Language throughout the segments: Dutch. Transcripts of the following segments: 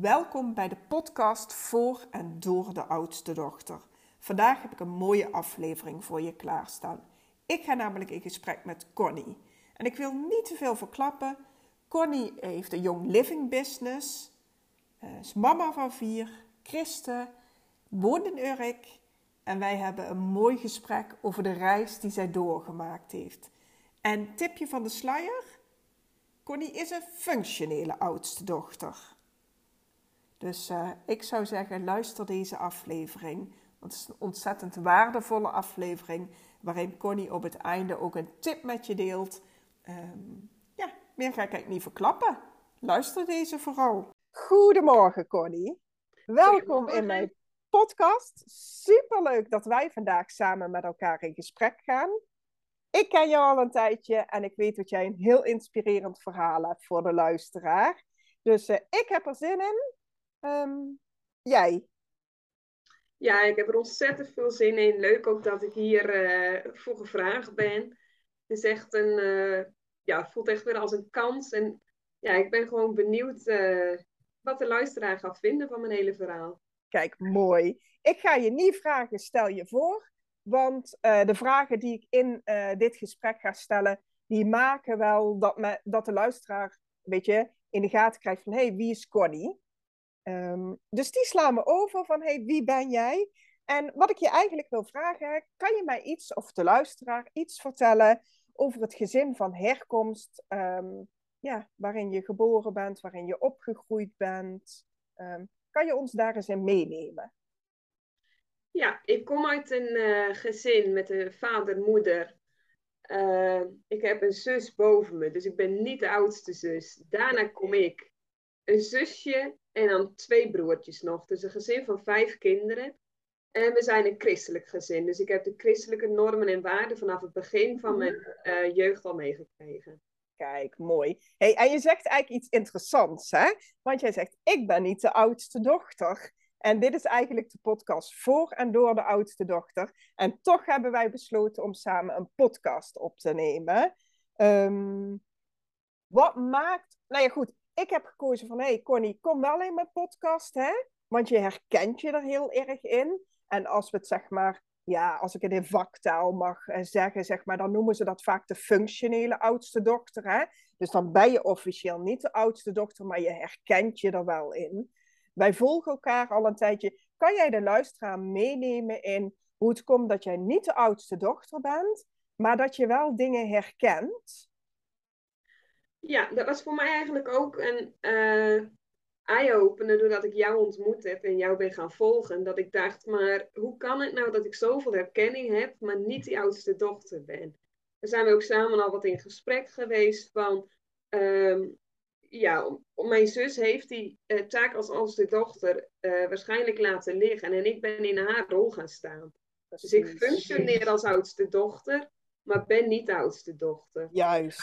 Welkom bij de podcast voor en door de oudste dochter. Vandaag heb ik een mooie aflevering voor je klaarstaan. Ik ga namelijk in gesprek met Connie. En ik wil niet te veel verklappen. Connie heeft een Young Living Business, uh, is mama van vier, christen, woont in Urk. En wij hebben een mooi gesprek over de reis die zij doorgemaakt heeft. En tipje van de sluier? Connie is een functionele oudste dochter. Dus uh, ik zou zeggen, luister deze aflevering. Want het is een ontzettend waardevolle aflevering. Waarin Connie op het einde ook een tip met je deelt. Um, ja, meer ga ik eigenlijk niet verklappen. Luister deze vooral. Goedemorgen Connie. Welkom in mijn podcast. Superleuk dat wij vandaag samen met elkaar in gesprek gaan. Ik ken jou al een tijdje en ik weet dat jij een heel inspirerend verhaal hebt voor de luisteraar. Dus uh, ik heb er zin in. Um, jij? Ja, ik heb er ontzettend veel zin in. Leuk ook dat ik hier uh, voor gevraagd ben. Het is echt een, uh, ja, voelt echt weer als een kans. En ja, ik ben gewoon benieuwd uh, wat de luisteraar gaat vinden van mijn hele verhaal. Kijk, mooi. Ik ga je niet vragen, stel je voor. Want de vragen die ik in dit gesprek ga stellen, die maken wel dat, me, dat de luisteraar, weet je, in de gaten krijgt van, hé, hey, wie is Connie? Um, dus die slaan me over van, hey, wie ben jij? En wat ik je eigenlijk wil vragen, kan je mij iets, of de luisteraar, iets vertellen over het gezin van herkomst, um, ja, waarin je geboren bent, waarin je opgegroeid bent? Um, kan je ons daar eens in meenemen? Ja, ik kom uit een uh, gezin met een vader, moeder. Uh, ik heb een zus boven me, dus ik ben niet de oudste zus. Daarna kom ik. Een zusje en dan twee broertjes nog. Dus een gezin van vijf kinderen. En we zijn een christelijk gezin. Dus ik heb de christelijke normen en waarden vanaf het begin van mijn uh, jeugd al meegekregen. Kijk, mooi. Hey, en je zegt eigenlijk iets interessants, hè? Want jij zegt, ik ben niet de oudste dochter. En dit is eigenlijk de podcast voor en door de oudste dochter. En toch hebben wij besloten om samen een podcast op te nemen. Um, wat maakt. Nou ja, goed ik heb gekozen van, hé hey Connie, kom wel in mijn podcast, hè? Want je herkent je er heel erg in. En als we het zeg maar, ja, als ik het in vaktaal mag eh, zeggen, zeg maar, dan noemen ze dat vaak de functionele oudste dochter, hè? Dus dan ben je officieel niet de oudste dochter, maar je herkent je er wel in. Wij volgen elkaar al een tijdje. Kan jij de luisteraar meenemen in hoe het komt dat jij niet de oudste dochter bent, maar dat je wel dingen herkent? Ja, dat was voor mij eigenlijk ook een uh, eye-opener doordat ik jou ontmoet heb en jou ben gaan volgen. Dat ik dacht, maar hoe kan het nou dat ik zoveel herkenning heb, maar niet die oudste dochter ben? Daar zijn we ook samen al wat in gesprek geweest van, um, ja, mijn zus heeft die uh, taak als oudste dochter uh, waarschijnlijk laten liggen en ik ben in haar rol gaan staan. Dus ik functioneer als oudste dochter, maar ben niet de oudste dochter. Juist.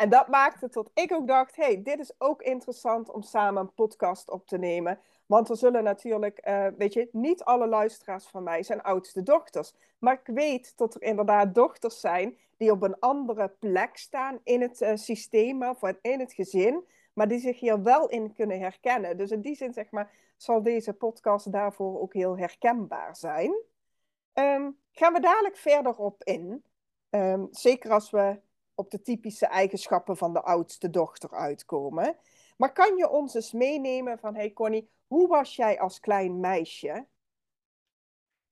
En dat maakte tot ik ook dacht, hey, dit is ook interessant om samen een podcast op te nemen. Want er zullen natuurlijk, uh, weet je, niet alle luisteraars van mij zijn oudste dochters. Maar ik weet dat er inderdaad dochters zijn die op een andere plek staan in het uh, systeem of in het gezin. Maar die zich hier wel in kunnen herkennen. Dus in die zin, zeg maar, zal deze podcast daarvoor ook heel herkenbaar zijn. Um, gaan we dadelijk verder op in. Um, zeker als we op de typische eigenschappen van de oudste dochter uitkomen. Maar kan je ons eens meenemen van, hey Connie, hoe was jij als klein meisje?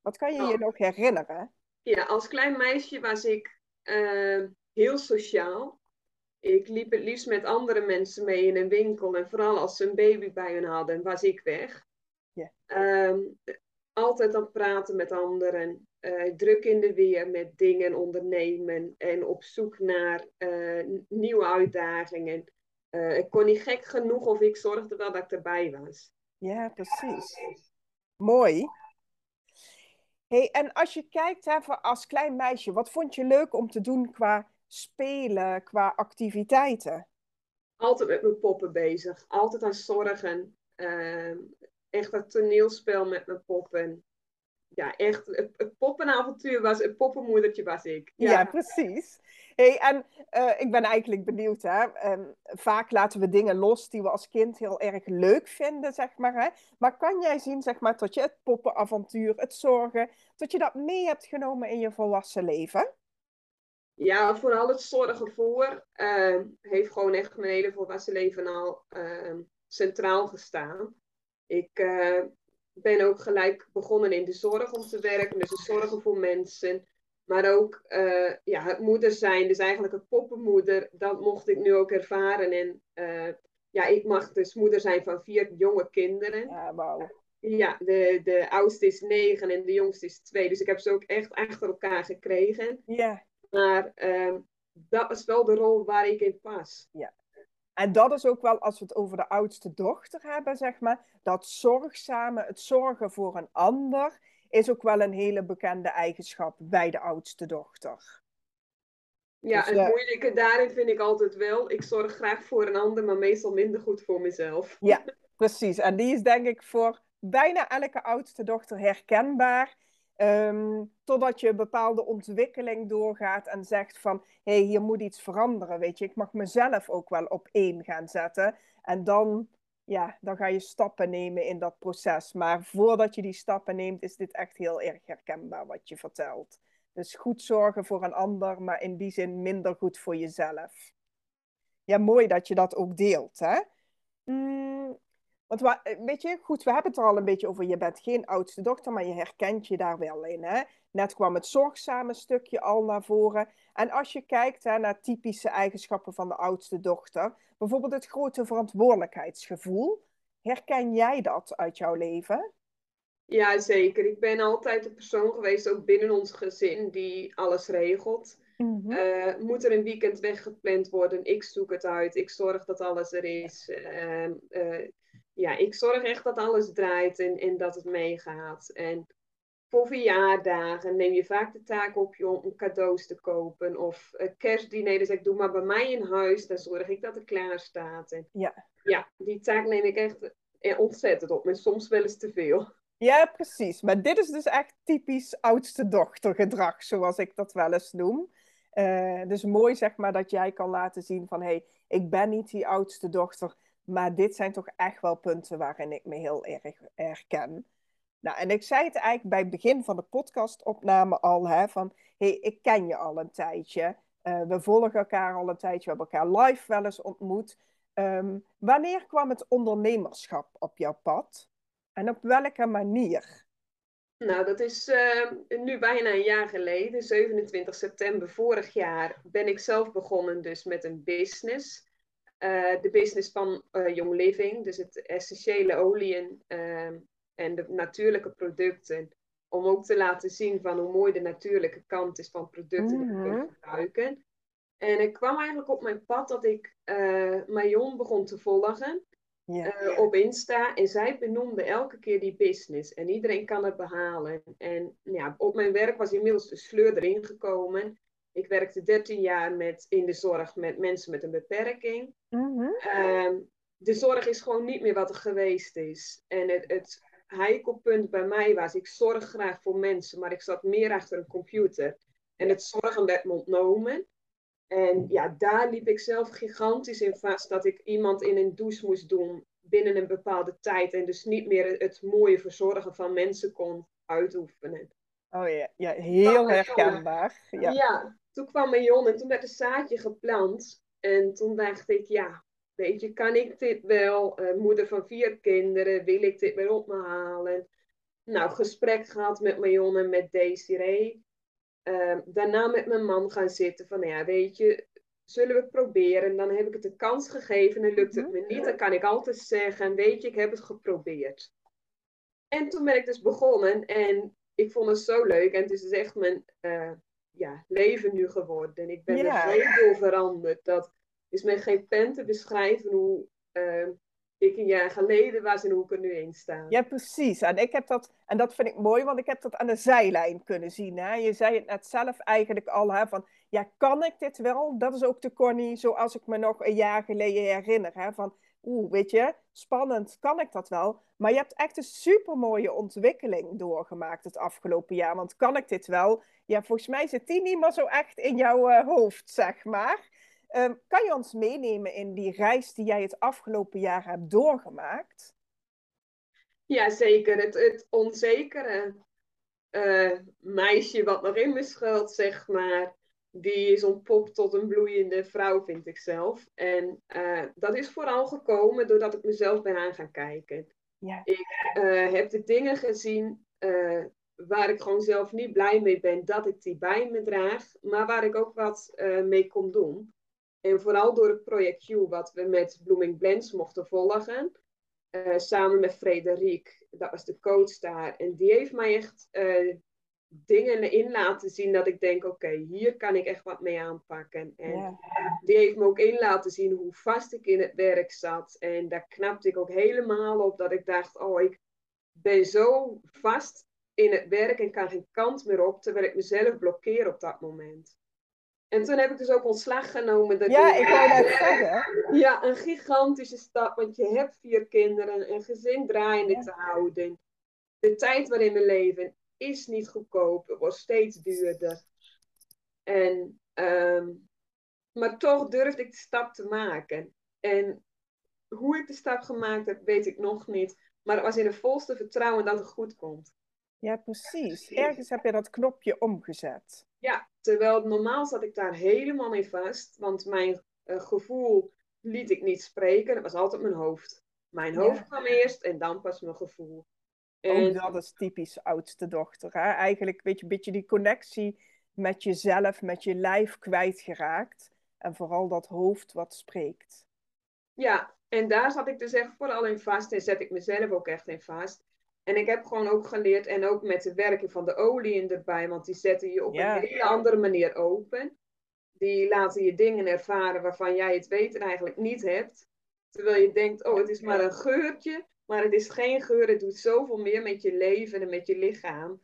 Wat kan je oh. je nog herinneren? Ja, als klein meisje was ik uh, heel sociaal. Ik liep het liefst met andere mensen mee in een winkel. En vooral als ze een baby bij hun hadden, was ik weg. Yeah. Um, altijd aan het praten met anderen. Uh, druk in de weer met dingen ondernemen en op zoek naar uh, nieuwe uitdagingen. Uh, ik kon niet gek genoeg of ik zorgde wel dat ik erbij was. Ja, precies. Mooi. Hey, en als je kijkt even als klein meisje, wat vond je leuk om te doen qua spelen, qua activiteiten? Altijd met mijn poppen bezig, altijd aan zorgen. Echt dat toneelspel met mijn poppen ja, echt, het, poppenavontuur was, het poppenmoedertje was ik. Ja, ja precies. Hey, en uh, ik ben eigenlijk benieuwd, hè. Um, vaak laten we dingen los die we als kind heel erg leuk vinden, zeg maar. Hè? Maar kan jij zien, zeg maar, dat je het poppenavontuur, het zorgen, dat je dat mee hebt genomen in je volwassen leven? Ja, vooral het zorgen voor uh, heeft gewoon echt mijn hele volwassen leven al uh, centraal gestaan. Ik uh, ben ook gelijk begonnen in de zorg om te werken, dus zorgen voor mensen. Maar ook uh, ja, het moeder zijn, dus eigenlijk het poppenmoeder, dat mocht ik nu ook ervaren. En uh, ja, ik mag dus moeder zijn van vier jonge kinderen. Ja, wauw. Ja, de, de oudste is negen en de jongste is twee. Dus ik heb ze ook echt achter elkaar gekregen. Ja. Maar uh, dat is wel de rol waar ik in pas. Ja. En dat is ook wel, als we het over de oudste dochter hebben, zeg maar, dat zorgzame, het zorgen voor een ander, is ook wel een hele bekende eigenschap bij de oudste dochter. Ja, dus, het uh, moeilijke daarin vind ik altijd wel, ik zorg graag voor een ander, maar meestal minder goed voor mezelf. Ja, precies. En die is denk ik voor bijna elke oudste dochter herkenbaar. Um, totdat je een bepaalde ontwikkeling doorgaat en zegt van, hé, hey, hier moet iets veranderen, weet je. Ik mag mezelf ook wel op één gaan zetten. En dan, ja, dan ga je stappen nemen in dat proces. Maar voordat je die stappen neemt, is dit echt heel erg herkenbaar wat je vertelt. Dus goed zorgen voor een ander, maar in die zin minder goed voor jezelf. Ja, mooi dat je dat ook deelt, hè. Mm, want eh, weet je, goed, we hebben het er al een beetje over. Je bent geen oudste dochter, maar je herkent je daar wel in. Hè? Net kwam het zorgzame stukje al naar voren. En als je kijkt hè, naar typische eigenschappen van de oudste dochter, bijvoorbeeld het grote verantwoordelijkheidsgevoel, herken jij dat uit jouw leven? Ja, zeker. Ik ben altijd de persoon geweest, ook binnen ons gezin, die alles regelt. Mm -hmm. uh, moet er een weekend weggepland worden? Ik zoek het uit. Ik zorg dat alles er is. Uh, uh, ja, ik zorg echt dat alles draait en, en dat het meegaat. En voor verjaardagen neem je vaak de taak op je om cadeaus te kopen. Of uh, kerstdiner, dus ik doe maar bij mij in huis, dan zorg ik dat het klaar staat. En, ja. ja, die taak neem ik echt eh, ontzettend op, maar soms wel eens te veel. Ja, precies. Maar dit is dus echt typisch oudste dochtergedrag, zoals ik dat wel eens noem. Uh, dus mooi zeg maar dat jij kan laten zien van, hé, hey, ik ben niet die oudste dochter maar dit zijn toch echt wel punten waarin ik me heel erg herken. Nou, en ik zei het eigenlijk bij het begin van de podcastopname al, hè, van, hey, ik ken je al een tijdje. Uh, we volgen elkaar al een tijdje, we hebben elkaar live wel eens ontmoet. Um, wanneer kwam het ondernemerschap op jouw pad? En op welke manier? Nou, dat is uh, nu bijna een jaar geleden, 27 september vorig jaar, ben ik zelf begonnen dus met een business. Uh, de business van uh, Young Living, dus het essentiële oliën uh, en de natuurlijke producten. Om ook te laten zien van hoe mooi de natuurlijke kant is van producten die we kunnen mhm. gebruiken. En ik kwam eigenlijk op mijn pad dat ik uh, Marion begon te volgen yeah. op Insta. En zij benoemde elke keer die business. En iedereen kan het behalen. En ja, op mijn werk was inmiddels de sleur erin gekomen. Ik werkte 13 jaar met, in de zorg met mensen met een beperking. Mm de zorg is gewoon niet meer wat er geweest is. En het, het heikelpunt bij mij was, ik zorg graag voor mensen, maar ik zat meer achter een computer. En het zorgen werd me ontnomen. En ja, daar liep ik zelf gigantisch in vast dat ik iemand in een douche moest doen binnen een bepaalde tijd. En dus niet meer het mooie verzorgen van mensen kon uitoefenen. Oh ja, ja heel herkenbaar. Ja. ja, toen kwam Marion en toen werd een zaadje geplant. En toen dacht ik, ja, weet je, kan ik dit wel? Uh, moeder van vier kinderen, wil ik dit weer op me halen? Nou, gesprek gehad met Marion en met Desiree. Uh, daarna met mijn man gaan zitten van, nou ja, weet je, zullen we proberen? Dan heb ik het een kans gegeven en lukt het me niet. Dan kan ik altijd zeggen, weet je, ik heb het geprobeerd. En toen ben ik dus begonnen en ik vond het zo leuk. En het is dus echt mijn uh, ja, leven nu geworden. En ik ben ja. er zo door veranderd. Dat is met geen pen te beschrijven hoe uh, ik een jaar geleden was en hoe ik er nu in sta. Ja, precies. En, ik heb dat, en dat vind ik mooi, want ik heb dat aan de zijlijn kunnen zien. Hè? Je zei het net zelf eigenlijk al, hè, van ja, kan ik dit wel? Dat is ook de Connie zoals ik me nog een jaar geleden herinner. Hè? Van, oeh, weet je, spannend, kan ik dat wel? Maar je hebt echt een supermooie ontwikkeling doorgemaakt het afgelopen jaar. Want kan ik dit wel? Ja, volgens mij zit die niet meer zo echt in jouw uh, hoofd, zeg maar. Ehm, kan je ons meenemen in die reis die jij het afgelopen jaar hebt doorgemaakt? Ja, zeker. Het, het onzekere uh, meisje wat nog in me schuilt, zeg maar, die is ontpopt tot een bloeiende vrouw, vind ik zelf. En uh, dat is vooral gekomen doordat ik mezelf ben aan gaan kijken. Ja. Ik uh, heb de dingen gezien waar ik gewoon zelf niet blij mee ben dat ik die bij me draag, maar waar ik ook wat mee kon doen. En vooral door het project Q, wat we met Blooming Blends mochten volgen, samen met Frederik dat was de coach daar. En die heeft mij echt dingen in laten zien dat ik denk, oké, hier kan ik echt wat mee aanpakken. En die heeft me ook in laten zien hoe vast ik in het werk zat. En daar knapte ik ook helemaal op dat ik dacht, oh, ik ben zo vast in het werk en kan geen kant meer op, terwijl ik mezelf blokkeer op dat moment. En toen heb ik dus ook ontslag genomen. Dat ja, ik wou dat zeggen. Ja, een gigantische stap, want je hebt vier kinderen, een gezin draaiende te houden. De tijd waarin we leven is niet goedkoop, het wordt steeds duurder. En, ehm, maar toch durfde ik de stap te maken. En hoe ik de stap gemaakt heb, weet ik nog niet. Maar het was in het volste vertrouwen dat het goed komt. Ja, precies. Ergens heb je dat knopje omgezet. Ja, terwijl normaal zat ik daar helemaal in vast, want mijn uh, gevoel liet ik niet spreken. Het was altijd mijn hoofd. Mijn hoofd kwam eerst en dan pas mijn gevoel. En... Ook dat is typisch oudste dochter. Hè? Eigenlijk weet je, een beetje die connectie met jezelf, met je lijf kwijtgeraakt. En vooral dat hoofd wat spreekt. Ja, en daar zat ik dus echt vooral in vast en zet ik mezelf ook echt in vast. En ik heb gewoon ook geleerd, en ook met het werken van de olie erbij, want die zetten je op een hele andere manier open. Die laten je dingen ervaren waarvan jij het weten eigenlijk niet hebt. Terwijl je denkt, oh, het is maar een geurtje, maar het is geen geur. Het doet zoveel meer met je leven en met je lichaam.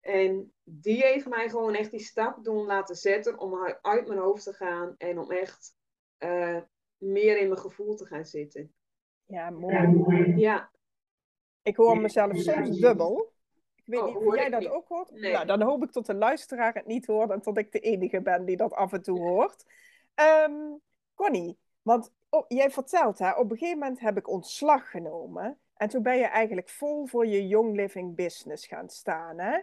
En die heeft mij gewoon echt die stap doen laten zetten om uit mijn hoofd te gaan en om echt uh, meer in mijn gevoel te gaan zitten. Ja, mooi. Ja, ik hoor mezelf soms dubbel. Ik weet oh, niet of jij dat ook hoort. Nee. Nou, dan hoop ik tot de luisteraar het niet hoort en tot ik de enige ben die dat af en toe hoort. Um, Connie, want oh, jij vertelt, hè, op een gegeven moment heb ik ontslag genomen. En toen ben je eigenlijk vol voor je Young Living Business gaan staan. Hè?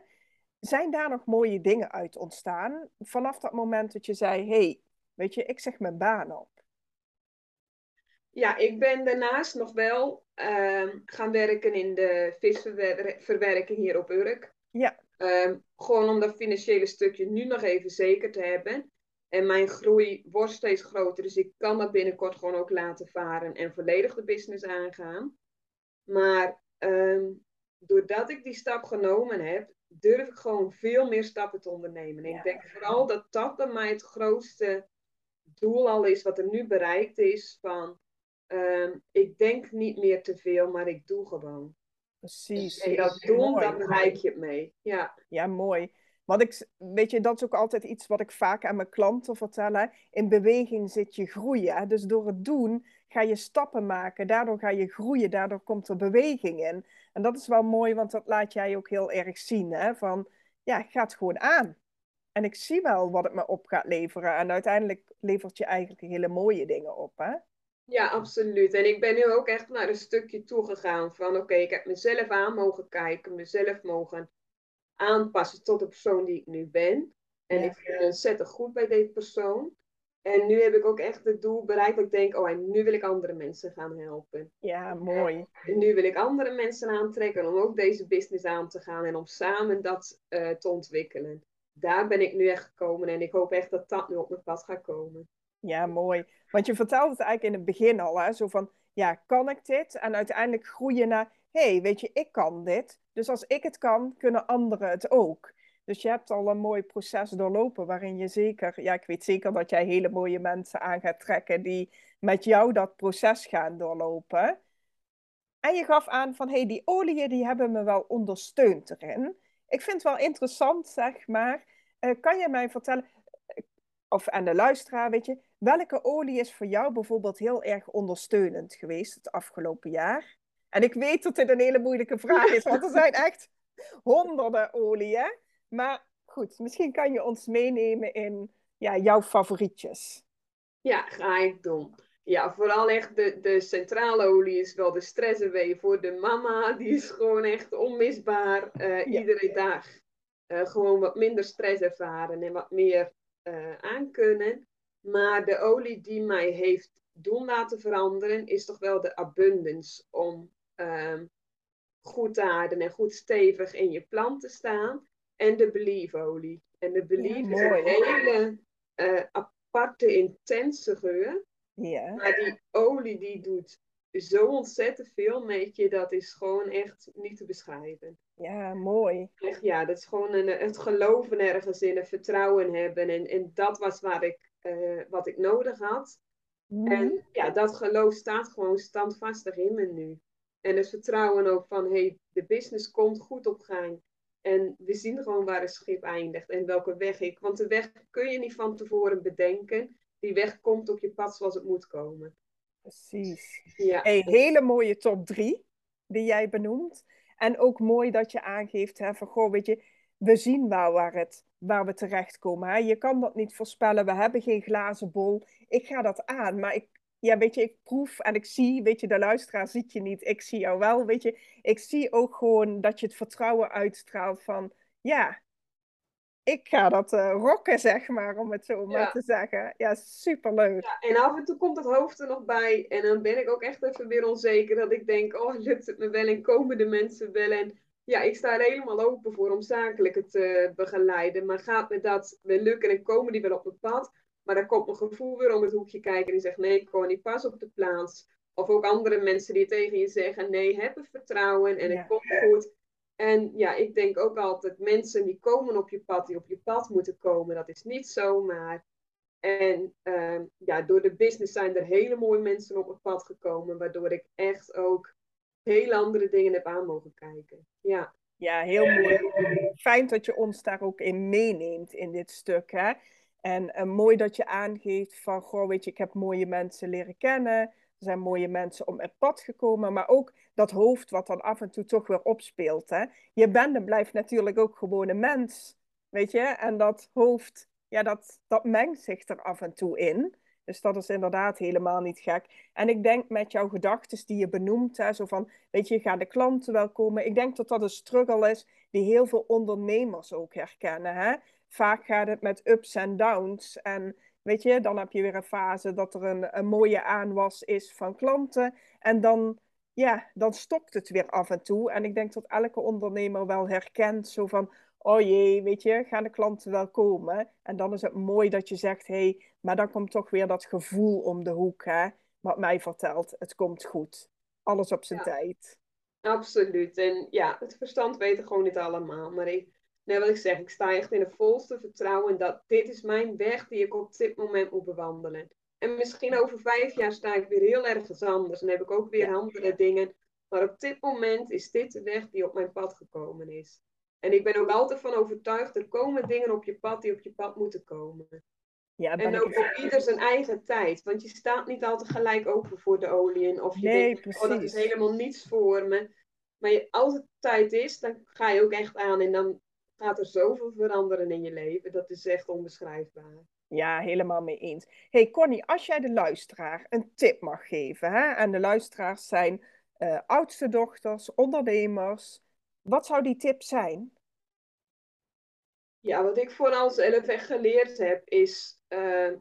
Zijn daar nog mooie dingen uit ontstaan? Vanaf dat moment dat je zei, hey, weet je, ik zeg mijn baan op. Ja, ik ben daarnaast nog wel Ehm, gaan werken in de visverwerking hier op Urk. Ja. Ehm, gewoon om dat financiële stukje nu nog even zeker te hebben. En mijn groei wordt steeds groter, dus ik kan dat binnenkort gewoon ook laten varen en volledig de business aangaan. Maar ehm, doordat ik die stap genomen heb, durf ik gewoon veel meer stappen te ondernemen. En ik denk vooral dat dat bij mij het grootste doel al is, wat er nu bereikt is. Van Ehm, ik denk niet meer te veel, maar ik doe gewoon. Precies. En dat doen, dan bereik je het mee. Ja, ja mooi. Want ik, weet je, dat is ook altijd iets wat ik vaak aan mijn klanten vertel. In beweging zit je groeien. Dus door het doen ga je stappen maken. Daardoor ga je groeien. Daardoor komt er beweging in. En dat is wel mooi, want dat laat jij ook heel erg zien. Hè? Van, ja, ga het gewoon aan. En ik zie wel wat het me op gaat leveren. En uiteindelijk levert je eigenlijk hele mooie dingen op. Hè? Ja, absoluut. En ik ben nu ook echt naar een stukje toegegaan van oké, ik heb mezelf aan mogen kijken, mezelf mogen aanpassen tot de persoon die ik nu ben. En ik vind ontzettend goed bij deze persoon. En nu heb ik ook echt het doel bereikt dat ik denk, oh, en nu wil ik andere mensen gaan helpen. Ja, mooi. En nu wil ik andere mensen aantrekken om ook deze business aan te gaan en om samen dat uh, te ontwikkelen. Daar ben ik nu echt gekomen en ik hoop echt dat dat nu op mijn pad gaat komen. Ja, mooi. Want je vertelde het eigenlijk in het begin al, hè? zo van, ja, kan ik dit? En uiteindelijk groeien naar, hé, hey, weet je, ik kan dit. Dus als ik het kan, kunnen anderen het ook. Dus je hebt al een mooi proces doorlopen waarin je zeker, ja, ik weet zeker dat jij hele mooie mensen aan gaat trekken die met jou dat proces gaan doorlopen. En je gaf aan van, hé, hey, die oliën die hebben me wel ondersteund erin. Ik vind het wel interessant, zeg maar. Uh, kan je mij vertellen, of aan de luisteraar, weet je, welke olie is voor jou bijvoorbeeld heel erg ondersteunend geweest het afgelopen jaar? En ik weet dat dit een hele moeilijke vraag is, want er zijn echt honderden olieën. Maar goed, misschien kan je ons meenemen in ja, jouw favorietjes. Ja, ga ik doen. Ja, vooral echt de, de centrale olie is wel de stress voor de mama. Die is gewoon echt onmisbaar uh, iedere dag. Uh, gewoon wat minder stress ervaren en wat meer uh, aankunnen. Maar de olie die mij heeft doen laten veranderen, is toch wel de abundance. Om ehm, goed aarden en goed stevig in je plant te staan. En de believe olie. En de believe is een hele aparte, intense geur. Ja. Maar die olie die doet zo ontzettend veel met je, dat is gewoon echt niet te beschrijven. Ja, mooi. Echt, ja, dat is gewoon een, het geloven ergens in, het vertrouwen hebben. En, en dat was waar ik, uh, wat ik nodig had. Mhm. En ja, dat geloof staat gewoon standvastig in me nu. En het vertrouwen ook van, hey, de business komt goed op gang. En we zien gewoon waar het schip eindigt en welke weg ik. Want de weg kun je niet van tevoren bedenken. Die weg komt op je pad zoals het moet komen. Precies. Ja. Hey, hele mooie top drie die jij benoemt. En ook mooi dat je aangeeft hè, van, goh, weet je, we zien wel waar, het, waar we terechtkomen. Hè? Je kan dat niet voorspellen, we hebben geen glazen bol. Ik ga dat aan, maar ik, ja, weet je, ik proef en ik zie, weet je, de luisteraar ziet je niet, ik zie jou wel, weet je. Ik zie ook gewoon dat je het vertrouwen uitstraalt van, ja, ik ga dat uh, rocken, zeg maar, om het zo maar te zeggen. Ja, superleuk. Ja, en af en toe komt het hoofd er nog bij. En dan ben ik ook echt even weer onzeker. Dat ik denk, oh, lukt het me wel? En komen de mensen wel? En ja, ik sta er helemaal open voor om zakelijk het te begeleiden. Maar gaat me dat wel lukken en komen die wel op het pad? Maar dan komt mijn gevoel weer om het hoekje kijken en die zegt, nee, niet pas op de plaats. Of ook andere mensen die tegen je zeggen, nee, heb vertrouwen en het komt goed. En ja, ik denk ook altijd, mensen die komen op je pad, die op je pad moeten komen, dat is niet zomaar. En uh, ja, door de business zijn er hele mooie mensen op het pad gekomen, waardoor ik echt ook heel andere dingen heb aan mogen kijken. Ja. Ja, heel mooi. Fijn dat je ons daar ook in meeneemt in dit stuk. Hè? En uh, mooi dat je aangeeft van, goh, weet je, ik heb mooie mensen leren kennen. Er zijn mooie mensen op het pad gekomen, maar ook dat hoofd wat dan af en toe toch weer opspeelt. Hè? Je bent en blijft natuurlijk ook gewoon een mens, weet je? En dat hoofd, ja, dat, dat mengt zich er af en toe in. Dus dat is inderdaad helemaal niet gek. En ik denk met jouw gedachten die je benoemt, hè, zo van, weet je, gaan de klanten wel komen? Ik denk dat dat een struggle is die heel veel ondernemers ook herkennen. Hè? Vaak gaat het met ups en downs. En Weet je, dan heb je weer een fase dat er een, een mooie aanwas is van klanten. En dan, ja, dan stokt het weer af en toe. En ik denk dat elke ondernemer wel herkent zo van... Oh jee, weet je, gaan de klanten wel komen? En dan is het mooi dat je zegt... Hé, hey, maar dan komt toch weer dat gevoel om de hoek, hè? Wat mij vertelt, het komt goed. Alles op zijn tijd. Absoluut. En ja, het verstand weet gewoon niet allemaal. Maar ik Nee, wat ik zeg, ik sta echt in het volste vertrouwen dat dit is mijn weg die ik op dit moment moet bewandelen. En misschien over vijf jaar sta ik weer heel ergens anders en heb ik ook weer andere dingen. Maar op dit moment is dit de weg die op mijn pad gekomen is. En ik ben ook altijd van overtuigd, er komen dingen op je pad die op je pad moeten komen. Ja, en ook op ieder zijn eigen tijd. Want je staat niet altijd gelijk open voor de olie. Of je nee, denkt, precies. oh, dat is helemaal niets voor me. Maar als het tijd is, dan ga je ook echt aan. En dan gaat er zoveel veranderen in je leven. Dat is echt onbeschrijfbaar. Ja, helemaal mee eens. Hey Connie, als jij de luisteraar een tip mag geven, hè? en de luisteraars zijn uh, oudste dochters, ondernemers, wat zou die tip zijn? Ja, wat ik vooral zelf echt geleerd heb, is uh,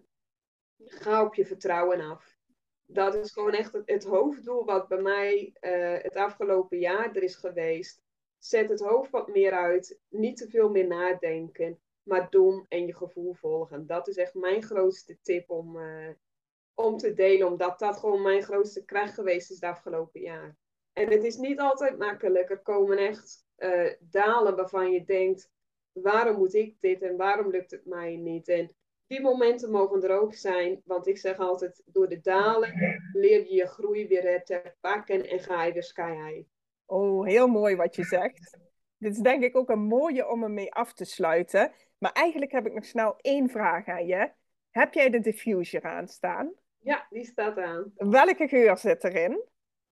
ga op je vertrouwen af. Dat is gewoon echt het, hoofddoel wat bij mij uh, het afgelopen jaar er is geweest. Zet het hoofd wat meer uit. Niet te veel meer nadenken. Maar doen en je gevoel volgen. Dat is echt mijn grootste tip om, uh, om te delen. Omdat dat gewoon mijn grootste kracht geweest is het afgelopen jaar. En het is niet altijd makkelijk. Er komen echt dalen waarvan je denkt: waarom moet ik dit en waarom lukt het mij niet? En die momenten mogen er ook zijn. Want ik zeg altijd: door de dalen leer je je groei weer te pakken en ga je weer sky high. Oh, heel mooi wat je zegt. Dit is denk ik ook een mooie om ermee af te sluiten. Maar eigenlijk heb ik nog snel één vraag aan je. Heb jij de diffuser aanstaan? Ja, die staat aan. Welke geur zit erin?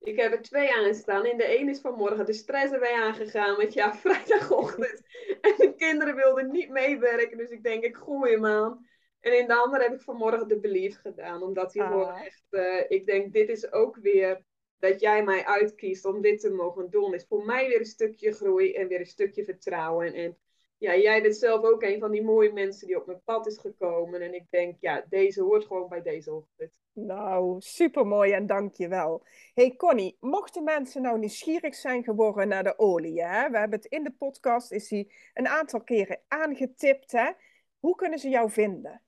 Ik heb er twee aanstaan. In de een is vanmorgen de stress erbij aangegaan. Want ja, vrijdagochtend. En de kinderen wilden niet meewerken. Dus ik denk, ik gooi hem aan. En in de andere heb ik vanmorgen de belief gedaan. Omdat hij gewoon Ah. echt... eh, ik denk, dit is ook weer... Dat jij mij uitkiest om dit te mogen doen. Is voor mij weer een stukje groei. En weer een stukje vertrouwen. En ja, jij bent zelf ook een van die mooie mensen die op mijn pad is gekomen. En ik denk, ja, deze hoort gewoon bij deze ochtend. Nou, supermooi en dank je wel. Hey Connie, mochten mensen nou nieuwsgierig zijn geworden naar de olie, hè? We hebben het in de podcast, is die een aantal keren aangetipt, hè? Hoe kunnen ze jou vinden?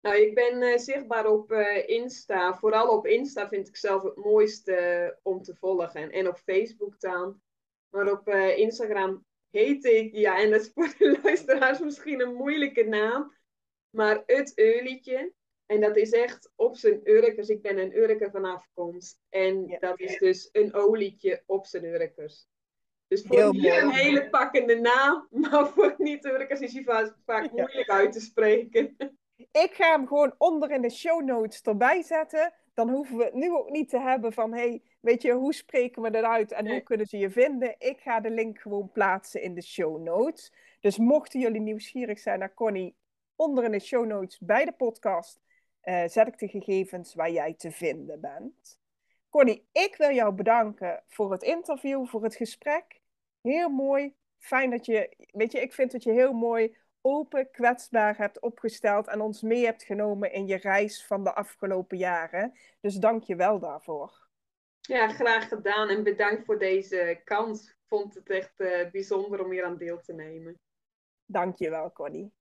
Nou, ik ben eh, zichtbaar op eh, Insta. Vooral op Insta vind ik zelf het mooiste eh, om te volgen. En op Facebook dan. Maar op Instagram heet ik, ja, en dat is voor de luisteraars misschien een moeilijke naam. Maar het Eulietje. En dat is echt op zijn Urkers. Ik ben een Urker van afkomst. En Ja. dat is dus een olietje op zijn Urkers. Dus voor hier een hele pakkende naam. Maar voor niet-Urkers is hij vaak, vaak Ja. moeilijk uit te spreken. Ik ga hem gewoon onder in de show notes erbij zetten. Dan hoeven we het nu ook niet te hebben van, hey, weet je, hoe spreken we dat uit en hoe kunnen ze je vinden? Ik ga de link gewoon plaatsen in de show notes. Dus mochten jullie nieuwsgierig zijn naar Connie, onder in de show notes bij de podcast eh, zet ik de gegevens waar jij te vinden bent. Connie, ik wil jou bedanken voor het interview, voor het gesprek. Heel mooi. Fijn dat je, weet je, ik vind dat je heel mooi open, kwetsbaar hebt opgesteld en ons mee hebt genomen in je reis van de afgelopen jaren. Dus dank je wel daarvoor. Ja, graag gedaan en bedankt voor deze kans. Ik vond het echt eh, bijzonder om hier aan deel te nemen. Dank je wel, Connie.